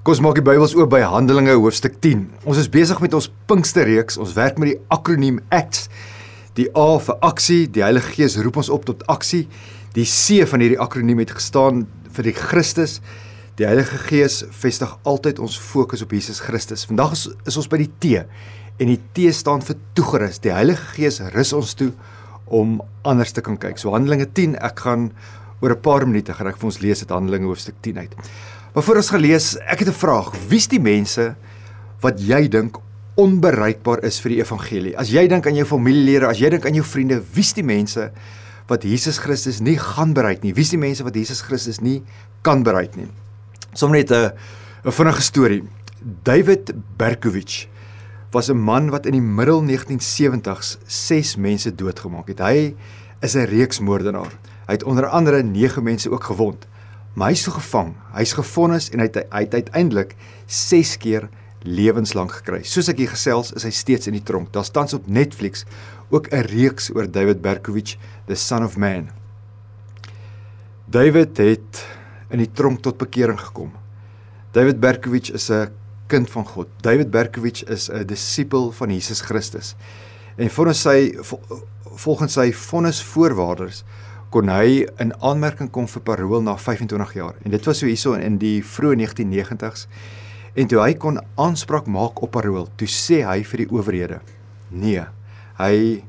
Kom ons maak die Bybels oop by Handelinge hoofstuk 10. Ons is besig met ons Pinksterreeks. Ons werk met die akroniem ACTS. Die A vir aksie, die Heilige Gees roep ons op tot aksie. Die C van hierdie akroniem het gestaan vir die Christus. Die Heilige Gees vestig altyd ons fokus op Jesus Christus. Vandag is, is ons by die T en die T staan vir toegerus. Die Heilige Gees rus ons toe om anders te kan kyk. So Handelinge 10, ek gaan oor 'n paar minute gaan ek vir ons lees uit Handelinge hoofstuk 10 uit. Maar voor ons gelees, ek het 'n vraag. Wie's die mense wat jy dink onbereikbaar is vir die evangelie? As jy dink aan jou familielede, as jy dink aan jou vriende, wie's die mense wat Jesus Christus nie gaan bereik nie? Wie's die mense wat Jesus Christus nie kan bereik nie? Sommige net 'n 'n vinnige storie. David Berkowitz was 'n man wat in die middel 1970s 6 mense doodgemaak het. Hy is 'n reeksmoordenaar. Hy het onder andere 9 mense ook gewond. Maar hy's so gevang. Hy's gefonnis en hy het, hy het uiteindelik 6 keer lewenslank gekry. Soos ek hier gesels, is hy steeds in die tronk. Daar staan op Netflix ook 'n reeks oor David Berkowitz, the son of man. David het in die tronk tot bekering gekom. David Berkowitz is 'n kind van God. David Berkowitz is 'n disipel van Jesus Christus. En volgens sy volgens sy vonnisvoorwaarders kon hy in aanmerking kom vir parol na 25 jaar. En dit was so hierso in die vroeë 1990s. En toe hy kon aanspraak maak op parol, toe sê hy vir die owerhede: "Nee, hy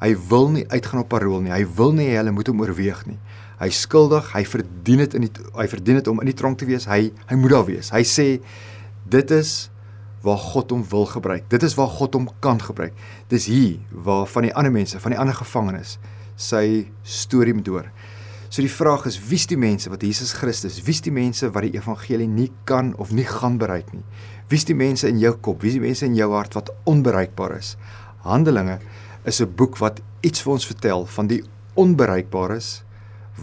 hy wil nie uitgaan op parol nie. Hy wil nie hulle moet hom oorweeg nie. Hy skuldig, hy verdien dit in die hy verdien dit om in die tronk te wees. Hy hy moet daar wees." Hy sê dit is waar God hom wil gebruik. Dit is waar God hom kan gebruik. Dis hier waar van die ander mense, van die ander gevangenes sy storie moet hoor. So die vraag is wie's die mense wat Jesus Christus, wie's die mense wat die evangelie nie kan of nie gaan bereik nie? Wie's die mense in jou kop? Wie's die mense in jou hart wat onbereikbaar is? Handelinge is 'n boek wat iets vir ons vertel van die onbereikbares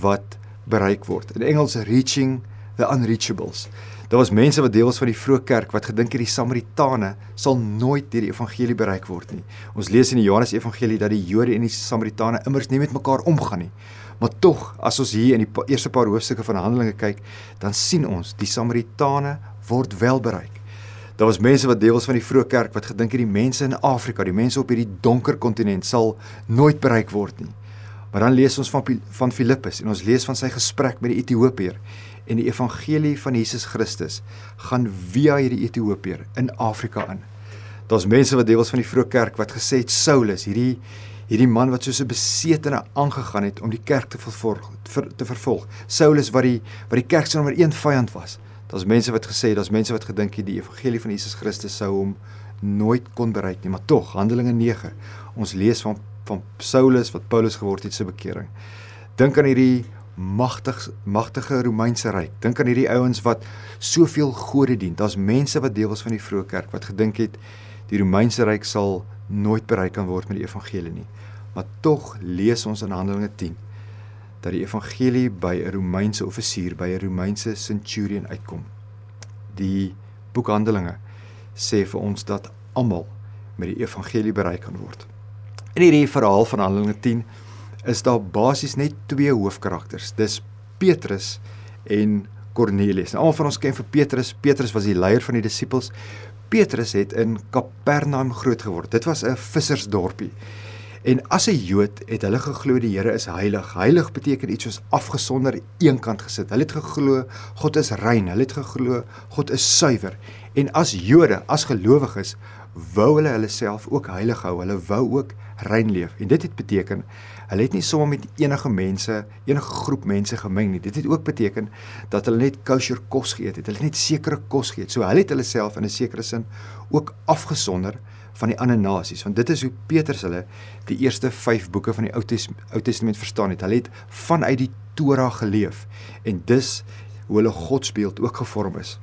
wat bereik word. In Engels reaching the unreachables. Daar was mense wat deel was van die vroeë kerk wat gedink het die Samaritane sal nooit deur die evangelie bereik word nie. Ons lees in die Johannes Evangelie dat die Jode en die Samaritane immers nie met mekaar omgaan nie. Maar tog, as ons hier in die eerste paar hoofstukke van Handelinge kyk, dan sien ons die Samaritane word wel bereik. Daar was mense wat deel was van die vroeë kerk wat gedink het die mense in Afrika, die mense op hierdie donker kontinent sal nooit bereik word nie. Maar dan lees ons van van Filippus en ons lees van sy gesprek met die Ethiopier en die evangelie van Jesus Christus gaan via hierdie Ethiopier in Afrika in. Daar's mense wat deel was van die vroeë kerk wat gesê het Saulus, hierdie hierdie man wat soos 'n besetene aangegaan het om die kerk te vervolg vir, te vervolg. Saulus wat die wat die kerk se nommer 1 vyand was. Daar's mense wat gesê, daar's mense wat gedink het die evangelie van Jesus Christus sou hom nooit kon bereik nie, maar tog Handelinge 9. Ons lees van van Saulus wat Paulus geword het se bekering. Dink aan hierdie magtig magtige Romeinse ryk. Dink aan hierdie ouens wat soveel gode dien. Daar's mense wat deel was van die vroeë kerk wat gedink het die Romeinse ryk sal nooit bereik kan word met die evangelie nie. Maar tog lees ons in Handelinge 10 dat die evangelie by 'n Romeinse offisier, by 'n Romeinse centurion uitkom. Die boek Handelinge sê vir ons dat almal met die evangelie bereik kan word. In hierdie verhaal van Handelinge 10 is daar basies net twee hoofkarakters. Dis Petrus en Kornelius. Nou almal van ons ken vir Petrus. Petrus was die leier van die disippels. Petrus het in Kapernaum groot geword. Dit was 'n vissersdorpie. En as 'n Jood het hulle geglo die Here is heilig. Heilig beteken iets soos afgesonder, eenkant gesit. Hulle het geglo God is rein. Hulle het geglo God is suiwer. En as Jode, as gelowiges, wou hulle hulle self ook heilig hou. Hulle wou ook rein leef. En dit het beteken hulle het nie sommer met enige mense, enige groep mense gemeng nie. Dit het ook beteken dat hulle net kosher kos geëet het. Hulle het net sekere kos geëet. So hulle het hulle self in 'n sekere sin ook afgesonder van die ander nasies. Want dit is hoe Petrus hulle die eerste 5 boeke van die Ou Testament, Ou Testament verstaan het. Hulle het vanuit die Torah geleef en dus hoe hulle godsbeeld ook gevorm is.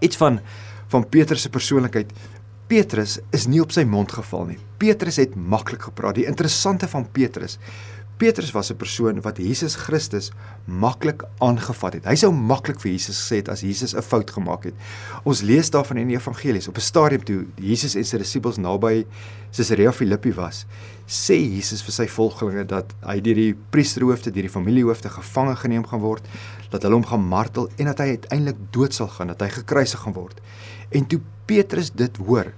Iets van van Petrus se persoonlikheid Petrus is nie op sy mond geval nie. Petrus het maklik gepraat. Die interessante van Petrus, Petrus was 'n persoon wat Jesus Christus maklik aangevat het. Hy sou maklik vir Jesus gesê het as Jesus 'n fout gemaak het. Ons lees daarvan in die evangelies. Op 'n stadium toe Jesus en sy disippels naby Caesarea Philippi was, sê Jesus vir sy volgelinge dat hy deur die priesterhoofde, deur die familiehoofde gevange geneem gaan word, dat hulle hom gaan martel en dat hy uiteindelik dood sal gaan, dat hy gekruisig gaan word. En toe Petrus dit hoor,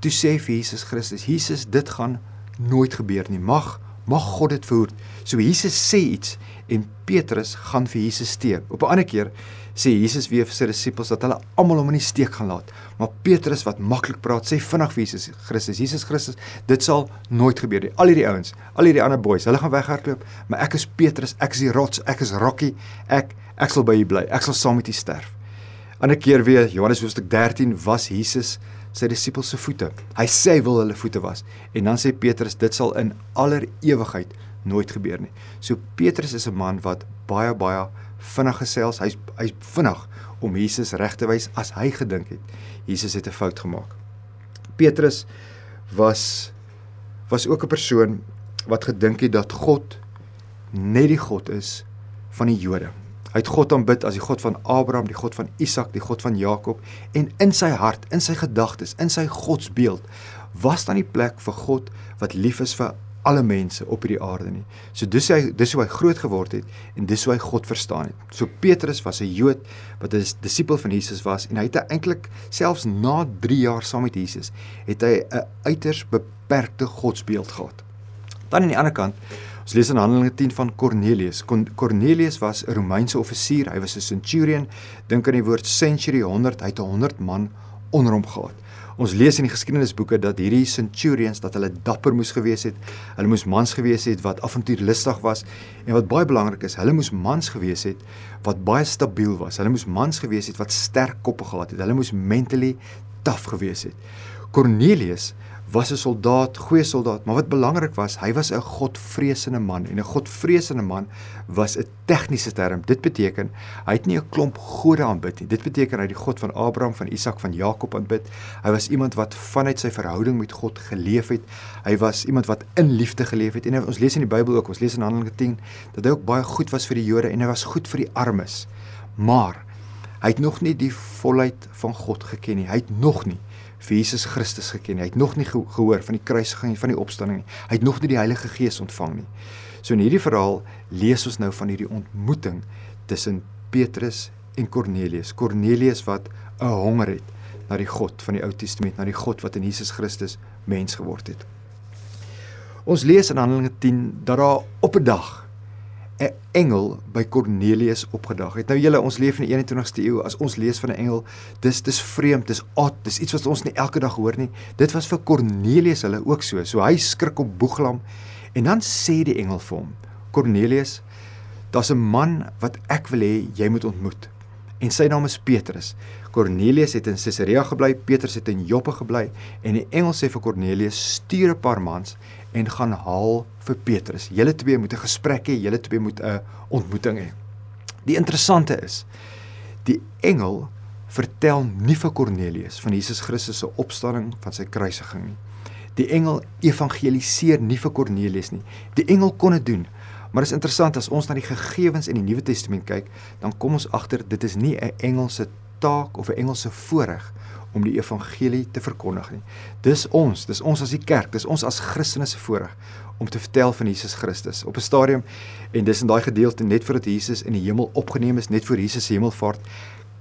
toe sê vir Jesus Christus, Jesus, dit gaan nooit gebeur nie. Mag Mag God dit verhoed. So Jesus sê iets en Petrus gaan vir Jesus steek. Op 'n ander keer sê Jesus weer vir sy disippels dat hulle almal hom in die steek gaan laat. Maar Petrus wat maklik praat, sê vinnig vir Jesus Christus, Jesus Christus, dit sal nooit gebeur nie. Al hierdie ouens, al hierdie ander boeis, hulle gaan weghardloop, maar ek is Petrus, ek is die rots, ek is Rocky, ek ek sal by u bly. Ek sal saam met u sterf. Ander keer weer Johannes hoofstuk 13 was Jesus sy disippels se voete. Hy sê hy wil hulle voete was. En dan sê Petrus dit sal in aller ewigheid nooit gebeur nie. So Petrus is 'n man wat baie baie vinnig gesels. Hy's hy's vinnig om Jesus reg te wys as hy gedink het Jesus het 'n fout gemaak. Petrus was was ook 'n persoon wat gedink het dat God net die God is van die Jode. Hy het God aanbid as die God van Abraham, die God van Isak, die God van Jakob en in sy hart, in sy gedagtes, in sy godsbeeld was daar nie plek vir God wat lief is vir alle mense op hierdie aarde nie. So dis hy dis hoe hy groot geword het en dis hoe hy God verstaan het. So Petrus was 'n Jood wat 'n disipel van Jesus was en hy het eintlik selfs na 3 jaar saam met Jesus het hy 'n uiters beperkte godsbeeld gehad. Dan aan die ander kant Ons lees in Handelinge 10 van Cornelius. Cornelius was 'n Romeinse offisier, hy was 'n centurion. Dink aan die woord century 100, hy het 100 man onder hom gehad. Ons lees in die geskiedenisboeke dat hierdie centurions dat hulle dapper moes gewees het. Hulle moes mans gewees het wat avontuurlustig was en wat baie belangrik is, hulle moes mans gewees het wat baie stabiel was. Hulle moes mans gewees het wat sterk koppe gehad het. Hulle moes mentally taaf gewees het. Cornelius was 'n soldaat, goeie soldaat, maar wat belangrik was, hy was 'n godvreesende man en 'n godvreesende man was 'n tegniese term. Dit beteken hy het nie 'n klomp gode aanbid nie. Dit beteken hy die God van Abraham, van Isak, van Jakob aanbid. Hy was iemand wat vanuit sy verhouding met God geleef het. Hy was iemand wat in liefde geleef het. En ons lees in die Bybel ook, ons lees in Handelinge 10 dat hy ook baie goed was vir die Jode en hy was goed vir die armes. Maar hy het nog nie die volheid van God geken nie. Hy het nog nie vir Jesus Christus geken. Hy het nog nie gehoor van die kruisiging en van die opstanding nie. Hy het nog nie die Heilige Gees ontvang nie. So in hierdie verhaal lees ons nou van hierdie ontmoeting tussen Petrus en Kornelius. Kornelius wat 'n honger het na die God van die Ou Testament, na die God wat in Jesus Christus mens geword het. Ons lees in Handelinge 10 dat daar op 'n dag 'n engel by Kornelius opgedag het. Nou julle, ons leef in die 21ste eeu. As ons lees van 'n engel, dis dis vreemd, dis odd, dis iets wat ons nie elke dag hoor nie. Dit was vir Kornelius hulle ook so. So hy skrik op boeglam en dan sê die engel vir hom: "Kornelius, daar's 'n man wat ek wil hê jy moet ontmoet." En sy naam is Petrus. Kornelius het in Caesarea gebly, Petrus het in Joppe gebly en die engel sê vir Kornelius: "Stuur 'n paar mans en gaan haal vir Petrus. Julle twee moet 'n gesprek hê, julle twee moet 'n ontmoeting hê. Die interessante is die engel vertel nie vir Kornelius van Jesus Christus se opstanding, van sy kruisiging nie. Die engel evangeliseer nie vir Kornelius nie. Die engel kon dit doen. Maar dit is interessant as ons na die gegevens in die Nuwe Testament kyk, dan kom ons agter dit is nie 'n engelse taak of 'n engelse voorreg om die evangelie te verkondig nie. Dis ons, dis ons as die kerk, dis ons as Christene se voorreg om te vertel van Jesus Christus. Op 'n stadium en dis in daai gedeelte net voordat Jesus in die hemel opgeneem is, net voor Jesus se hemelvaart,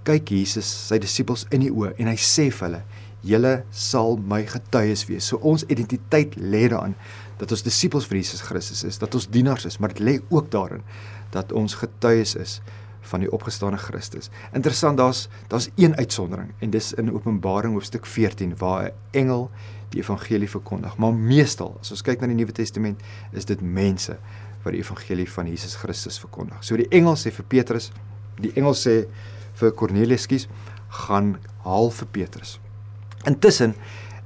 kyk Jesus sy disippels in die oë en hy sê vir hulle: "Julle sal my getuies wees." So ons identiteit lê daarin dat ons disippels van Jesus Christus is, dat ons dienaars is, maar dit lê ook daarin dat ons getuies is van die opgestane Christus. Interessant, daar's daar's een uitsondering en dis in Openbaring hoofstuk 14 waar 'n engel die evangelie verkondig. Maar meestal, as ons kyk na die Nuwe Testament, is dit mense wat die evangelie van Jesus Christus verkondig. So die engel sê vir Petrus, die engel sê vir Kornelius, skus, gaan haal vir Petrus. Intussen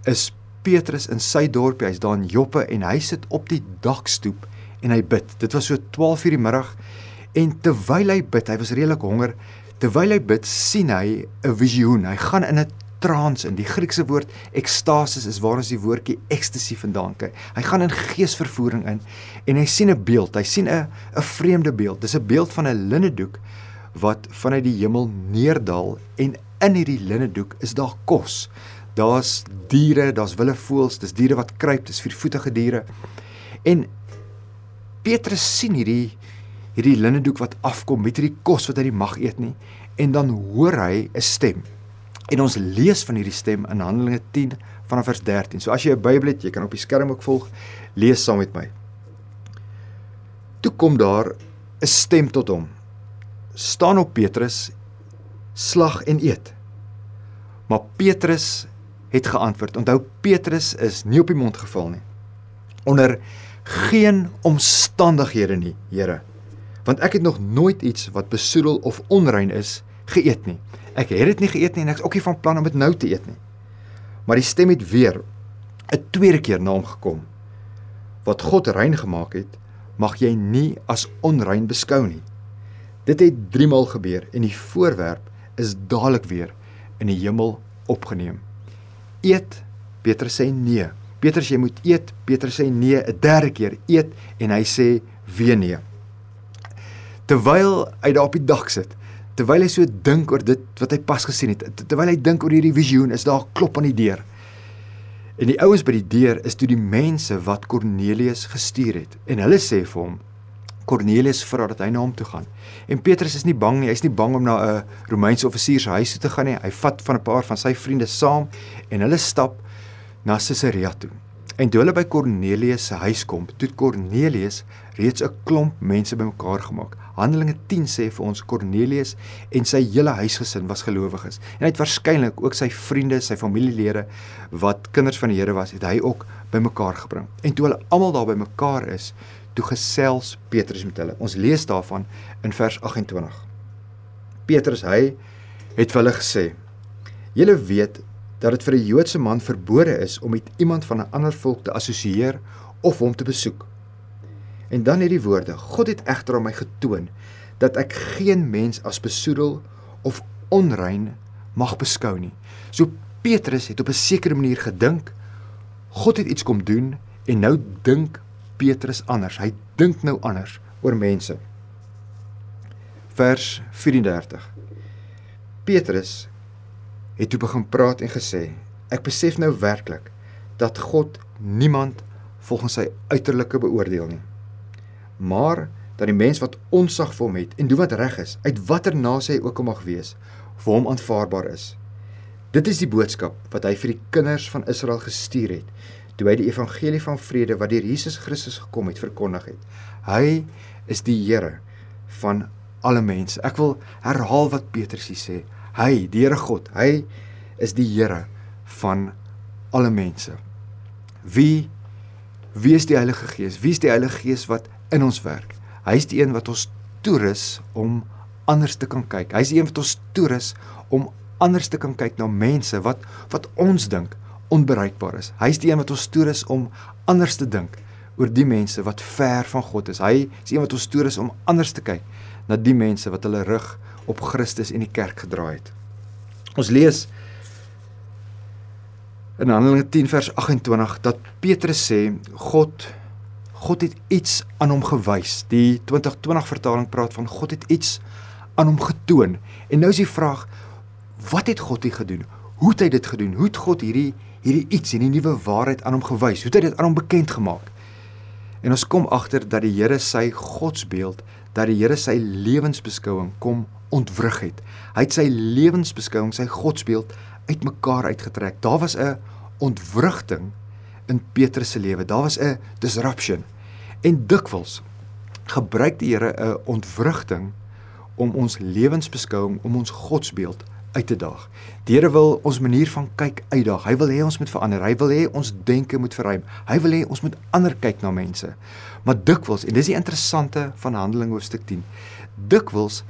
is Petrus in sy dorpie, hy's daar in Joppe en hy sit op die dakstoep en hy bid. Dit was so 12:00 die middag En terwyl hy bid, hy was redelik honger. Terwyl hy bid, sien hy 'n visioen. Hy gaan in 'n trance in. Die Griekse woord ekstasis is waar ons die woordjie ecstasy vandaan kry. Hy gaan in geesvervoering in en hy sien 'n beeld. Hy sien 'n 'n vreemde beeld. Dis 'n beeld van 'n linnedoek wat vanuit die hemel neerdal en in hierdie linnedoek is daar kos. Daar's diere, daar's wilde voëls, dis diere wat kruip, dis viervoetige diere. En Petrus sien hierdie hierdie linnedoek wat afkom met hierdie kos wat hy nie mag eet nie en dan hoor hy 'n stem. En ons lees van hierdie stem in Handelinge 10 vanaf vers 13. So as jy 'n Bybel het, jy kan op die skerm ook volg, lees saam met my. Toe kom daar 'n stem tot hom. Staan op Petrus, slag en eet. Maar Petrus het geantwoord. Onthou Petrus is nie op die mond geval nie. Onder geen omstandighede nie, Here want ek het nog nooit iets wat besoedel of onrein is geëet nie. Ek het dit nie geëet nie en ek is ook nie van plan om dit nou te eet nie. Maar die stem het weer 'n tweede keer na hom gekom. Wat God rein gemaak het, mag jy nie as onrein beskou nie. Dit het 3 maal gebeur en die voorwerp is dadelik weer in die hemel opgeneem. Eet, Petrus sê nee. Petrus jy moet eet. Petrus sê nee 'n derde keer. Eet en hy sê weer nee terwyl hy daar op die dak sit, terwyl hy so dink oor dit wat hy pas gesien het, terwyl hy dink oor hierdie visioen, is daar klop aan die deur. En die ouens by die deur is toe die mense wat Kornelius gestuur het. En hulle sê vir hom Kornelius vra dat hy na hom toe gaan. En Petrus is nie bang nie, hy's nie bang om na 'n Romeinse offisier se huis toe te gaan nie. Hy vat van 'n paar van sy vriende saam en hulle stap na Caesarea toe. En toe hulle by Kornelius se huis kom, toe Kornelius reeds 'n klomp mense bymekaar gemaak. Handelinge 10 sê vir ons Kornelius en sy hele huisgesin was gelowiges. En hy het waarskynlik ook sy vriende, sy familielede wat kinders van die Here was, het hy ook bymekaar gebring. En toe hulle almal daar bymekaar is, toe gesels Petrus met hulle. Ons lees daarvan in vers 28. Petrus hy het vir hulle gesê: "Julle weet dat dit vir 'n Joodse man verbode is om met iemand van 'n ander volk te assosieer of hom te besoek. En dan hierdie woorde: God het egter aan my getoon dat ek geen mens as besoedel of onrein mag beskou nie. So Petrus het op 'n sekere manier gedink God het iets kom doen en nou dink Petrus anders. Hy dink nou anders oor mense. Vers 34. Petrus het toe begin praat en gesê: "Ek besef nou werklik dat God niemand volgens sy uiterlike beoordeel nie, maar dat die mens wat onsag vir hom het en doen wat reg is, uit watter nasie hy ook al mag wees, vir hom aanvaarbaar is. Dit is die boodskap wat hy vir die kinders van Israel gestuur het, toe hy die evangelie van vrede wat deur Jesus Christus gekom het verkondig het. Hy is die Here van alle mense. Ek wil herhaal wat Petrus sê. Hy, die Here God, hy is die Here van alle mense. Wie wie is die Heilige Gees? Wie is die Heilige Gees wat in ons werk? Hy is die een wat ons toerus om anders te kan kyk. Hy is die een wat ons toerus om anders te kan kyk na mense wat wat ons dink onbereikbaar is. Hy is die een wat ons toerus om anders te dink oor die mense wat ver van God is. Hy is die een wat ons toerus om anders te kyk na die mense wat hulle rug op Christus en die kerk gedraai het. Ons lees in Handelinge 10 vers 28 dat Petrus sê God God het iets aan hom gewys. Die 2020 vertaling praat van God het iets aan hom getoon. En nou is die vraag wat het God hier gedoen? Hoe het hy dit gedoen? Hoe het God hierdie hierdie iets, hierdie nuwe waarheid aan hom gewys? Hoe het hy dit aan hom bekend gemaak? En ons kom agter dat die Here sy godsbeeld, dat die Here sy lewensbeskouing kom ontwrig het. Hy het sy lewensbeskouing, sy godsbeeld uitmekaar uitgetrek. Daar was 'n ontwrigting in Petrus se lewe. Daar was 'n disruption. En dikwels gebruik die Here 'n ontwrigting om ons lewensbeskouing, om ons godsbeeld uit te daag. Die Here wil ons manier van kyk uitdaag. Hy wil hê ons moet verander. Hy wil hê ons denke moet verruim. Hy wil hê ons moet ander kyk na mense. Maar dikwels, en dis die interessante van Handelinge hoofstuk 10. Dikwels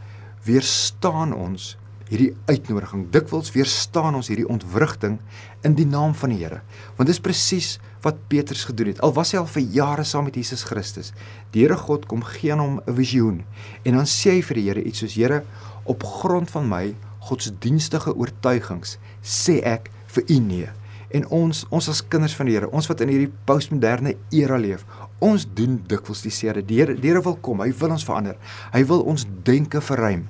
weerstaan ons hierdie uitnodiging. Dikwels weerstaan ons hierdie ontwrigting in die naam van die Here. Want dis presies wat Petrus gedoen het. Al was hy al vir jare saam met Jesus Christus. Die Here God kom gee aan hom 'n visioen en dan sê hy vir die Here iets soos: "Here, op grond van my godsdienstige oortuigings sê ek vir u nee. En ons ons as kinders van die Here, ons wat in hierdie postmoderne era leef, ons doen dikwels dieselfde. Die Here, die Here wil kom, hy wil ons verander. Hy wil ons denke verruim.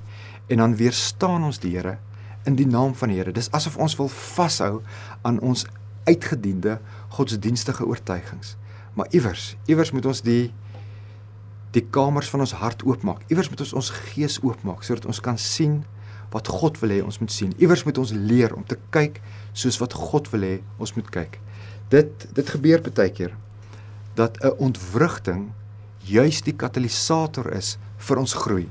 En dan weerstaan ons die Here in die naam van die Here. Dis asof ons wil vashou aan ons uitgediende godsdienstige oortuigings. Maar iewers, iewers moet ons die die kamers van ons hart oopmaak. Iewers moet ons ons gees oopmaak sodat ons kan sien wat God wil hê ons moet sien. Iewers moet ons leer om te kyk soos wat God wil hê ons moet kyk. Dit dit gebeur baie keer dat 'n ontwrigting juis die katalisator is vir ons groei.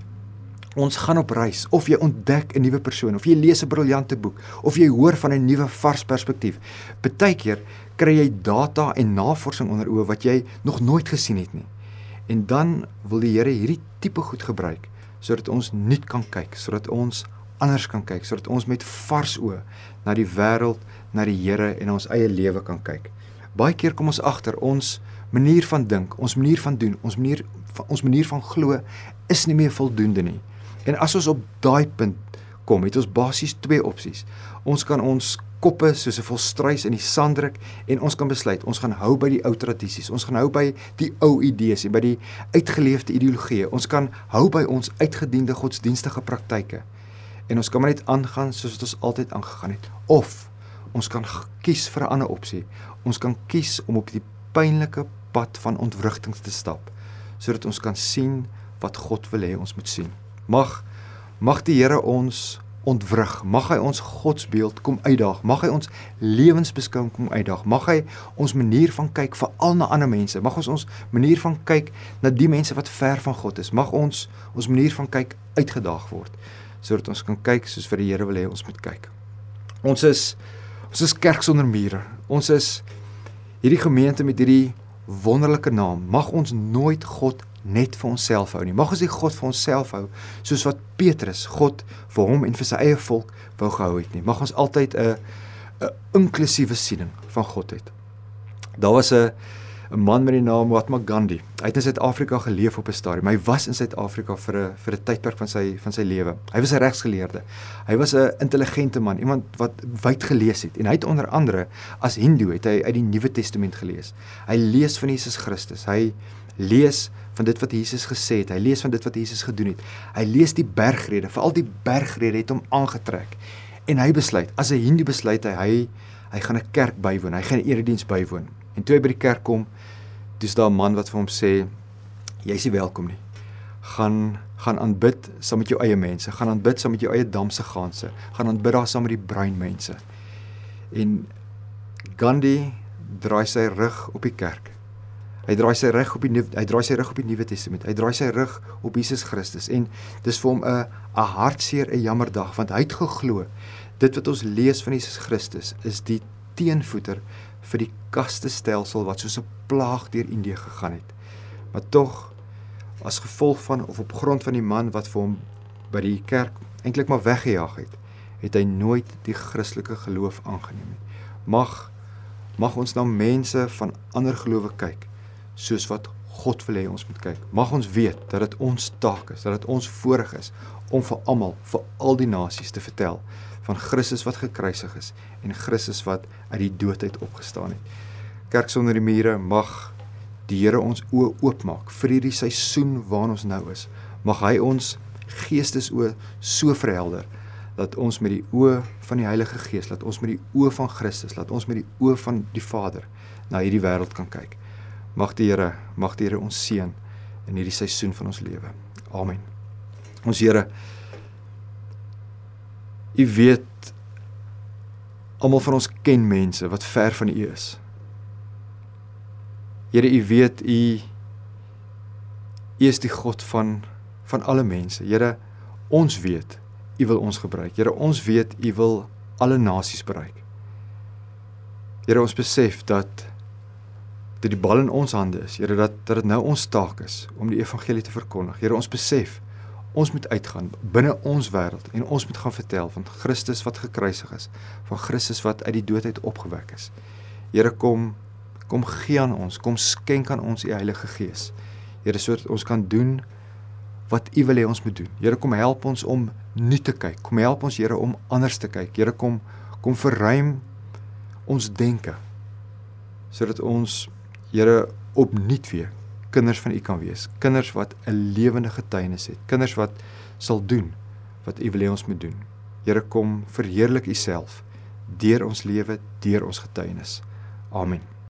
Ons gaan op reis of jy ontdek 'n nuwe persoon of jy lees 'n briljante boek of jy hoor van 'n nuwe vars perspektief. Partykeer kry jy data en navorsing onder oë wat jy nog nooit gesien het nie. En dan wil die Here hierdie tipe goed gebruik sodat ons nuut kan kyk, sodat ons anders kan kyk, sodat ons met vars oë na die wêreld, na die Here en ons eie lewe kan kyk. Baie keer kom ons agter ons manier van dink, ons manier van doen, ons manier ons manier van glo is nie meer voldoende nie. En as ons op daai punt kom, het ons basies twee opsies. Ons kan ons koppe soos 'n volstruis in die sand druk en ons kan besluit ons gaan hou by die ou tradisies. Ons gaan hou by die ou idees en by die uitgeleefde ideologieë. Ons kan hou by ons uitgediende godsdienstige praktyke. En ons kan maar net aangaan soos wat ons altyd aangegaan het. Of ons kan kies vir 'n ander opsie. Ons kan kies om op die pynlike pad van ontwrigting te stap sodat ons kan sien wat God wil hê ons moet sien. Mag mag die Here ons ontwrig. Mag hy ons godsbeeld kom uitdaag. Mag hy ons lewensbeskouing kom uitdaag. Mag hy ons manier van kyk veral na ander mense. Mag ons ons manier van kyk na die mense wat ver van God is. Mag ons ons manier van kyk uitgedaag word sodat ons kan kyk soos vir die Here wil hê ons moet kyk. Ons is ons is kerk sonder mure. Ons is hierdie gemeente met hierdie wonderlike naam. Mag ons nooit God net vir onsself hou nie. Mag ons nie God vir onsself hou soos wat Petrus God vir hom en vir sy eie volk wou gehou het nie. Mag ons altyd 'n 'n inklusiewe siening van God hê. Daar was 'n 'n man met die naam Mahatma Gandhi. Hy het in Suid-Afrika geleef op 'n stadium. Hy was in Suid-Afrika vir 'n vir 'n tydperk van sy van sy lewe. Hy was 'n regsgeleerde. Hy was 'n intelligente man, iemand wat wyd gelees het en hy het onder andere as Hindoe het hy uit die Nuwe Testament gelees. Hy lees van Jesus Christus. Hy lees van dit wat Jesus gesê het. Hy lees van dit wat Jesus gedoen het. Hy lees die bergrede, veral die bergrede het hom aangetrek. En hy besluit, as 'n Hindu besluit hy hy hy gaan 'n kerk bywoon. Hy gaan 'n erediens bywoon. En toe hy by die kerk kom, dis daar 'n man wat vir hom sê jy's nie welkom nie. Gaan gaan aanbid saam met jou eie mense. Gaan aanbid saam met jou eie damse ganse. Gaan aanbid daar saam met die bruin mense. En Gandhi draai sy rug op die kerk Hy draai sy rug op die hy draai sy rug op die Nuwe Testament. Hy draai sy rug op Jesus Christus en dis vir hom 'n 'n hartseer, 'n jammer dag want hy het geglo dit wat ons lees van Jesus Christus is die teenvoeter vir die kastestelsel wat soos 'n plaag deur Indië gegaan het. Maar tog as gevolg van of op grond van die man wat vir hom by die kerk eintlik maar weggejaag het, het hy nooit die Christelike geloof aangeneem nie. Mag mag ons na mense van ander gelowe kyk soos wat God wil hê ons moet kyk. Mag ons weet dat dit ons taak is, dat dit ons voorreg is om vir almal, vir al die nasies te vertel van Christus wat gekruisig is en Christus wat uit die dood uit opgestaan het. Kerk sonder die mure mag die Here ons oë oopmaak vir hierdie seisoen waarin ons nou is. Mag hy ons geestesoë so verhelder dat ons met die oë van die Heilige Gees, dat ons met die oë van Christus, dat ons met die oë van die Vader na hierdie wêreld kan kyk. Mag die Here, mag die Here ons seën in hierdie seisoen van ons lewe. Amen. Ons Here, U weet almal van ons ken mense wat ver van U is. Here, U weet U U is die God van van alle mense. Here, ons weet U wil ons gebruik. Here, ons weet U wil alle nasies bereik. Here, ons besef dat dat die bal in ons hande is. Here dat dat dit nou ons taak is om die evangelie te verkondig. Here ons besef ons moet uitgaan binne ons wêreld en ons moet gaan vertel van Christus wat gekruisig is, van Christus wat uit die dood uit opgewek is. Here kom kom gee aan ons, kom skenk aan ons u Heilige Gees. Here sodat ons kan doen wat U wil hê ons moet doen. Here kom help ons om nuut te kyk. Kom help ons Here om anders te kyk. Here kom kom verruim ons denke sodat ons Here opnuut weer kinders van U kan wees. Kinders wat 'n lewende getuienis het. Kinders wat sal doen wat U wil hê ons moet doen. Here kom verheerlik U self deur ons lewe, deur ons getuienis. Amen.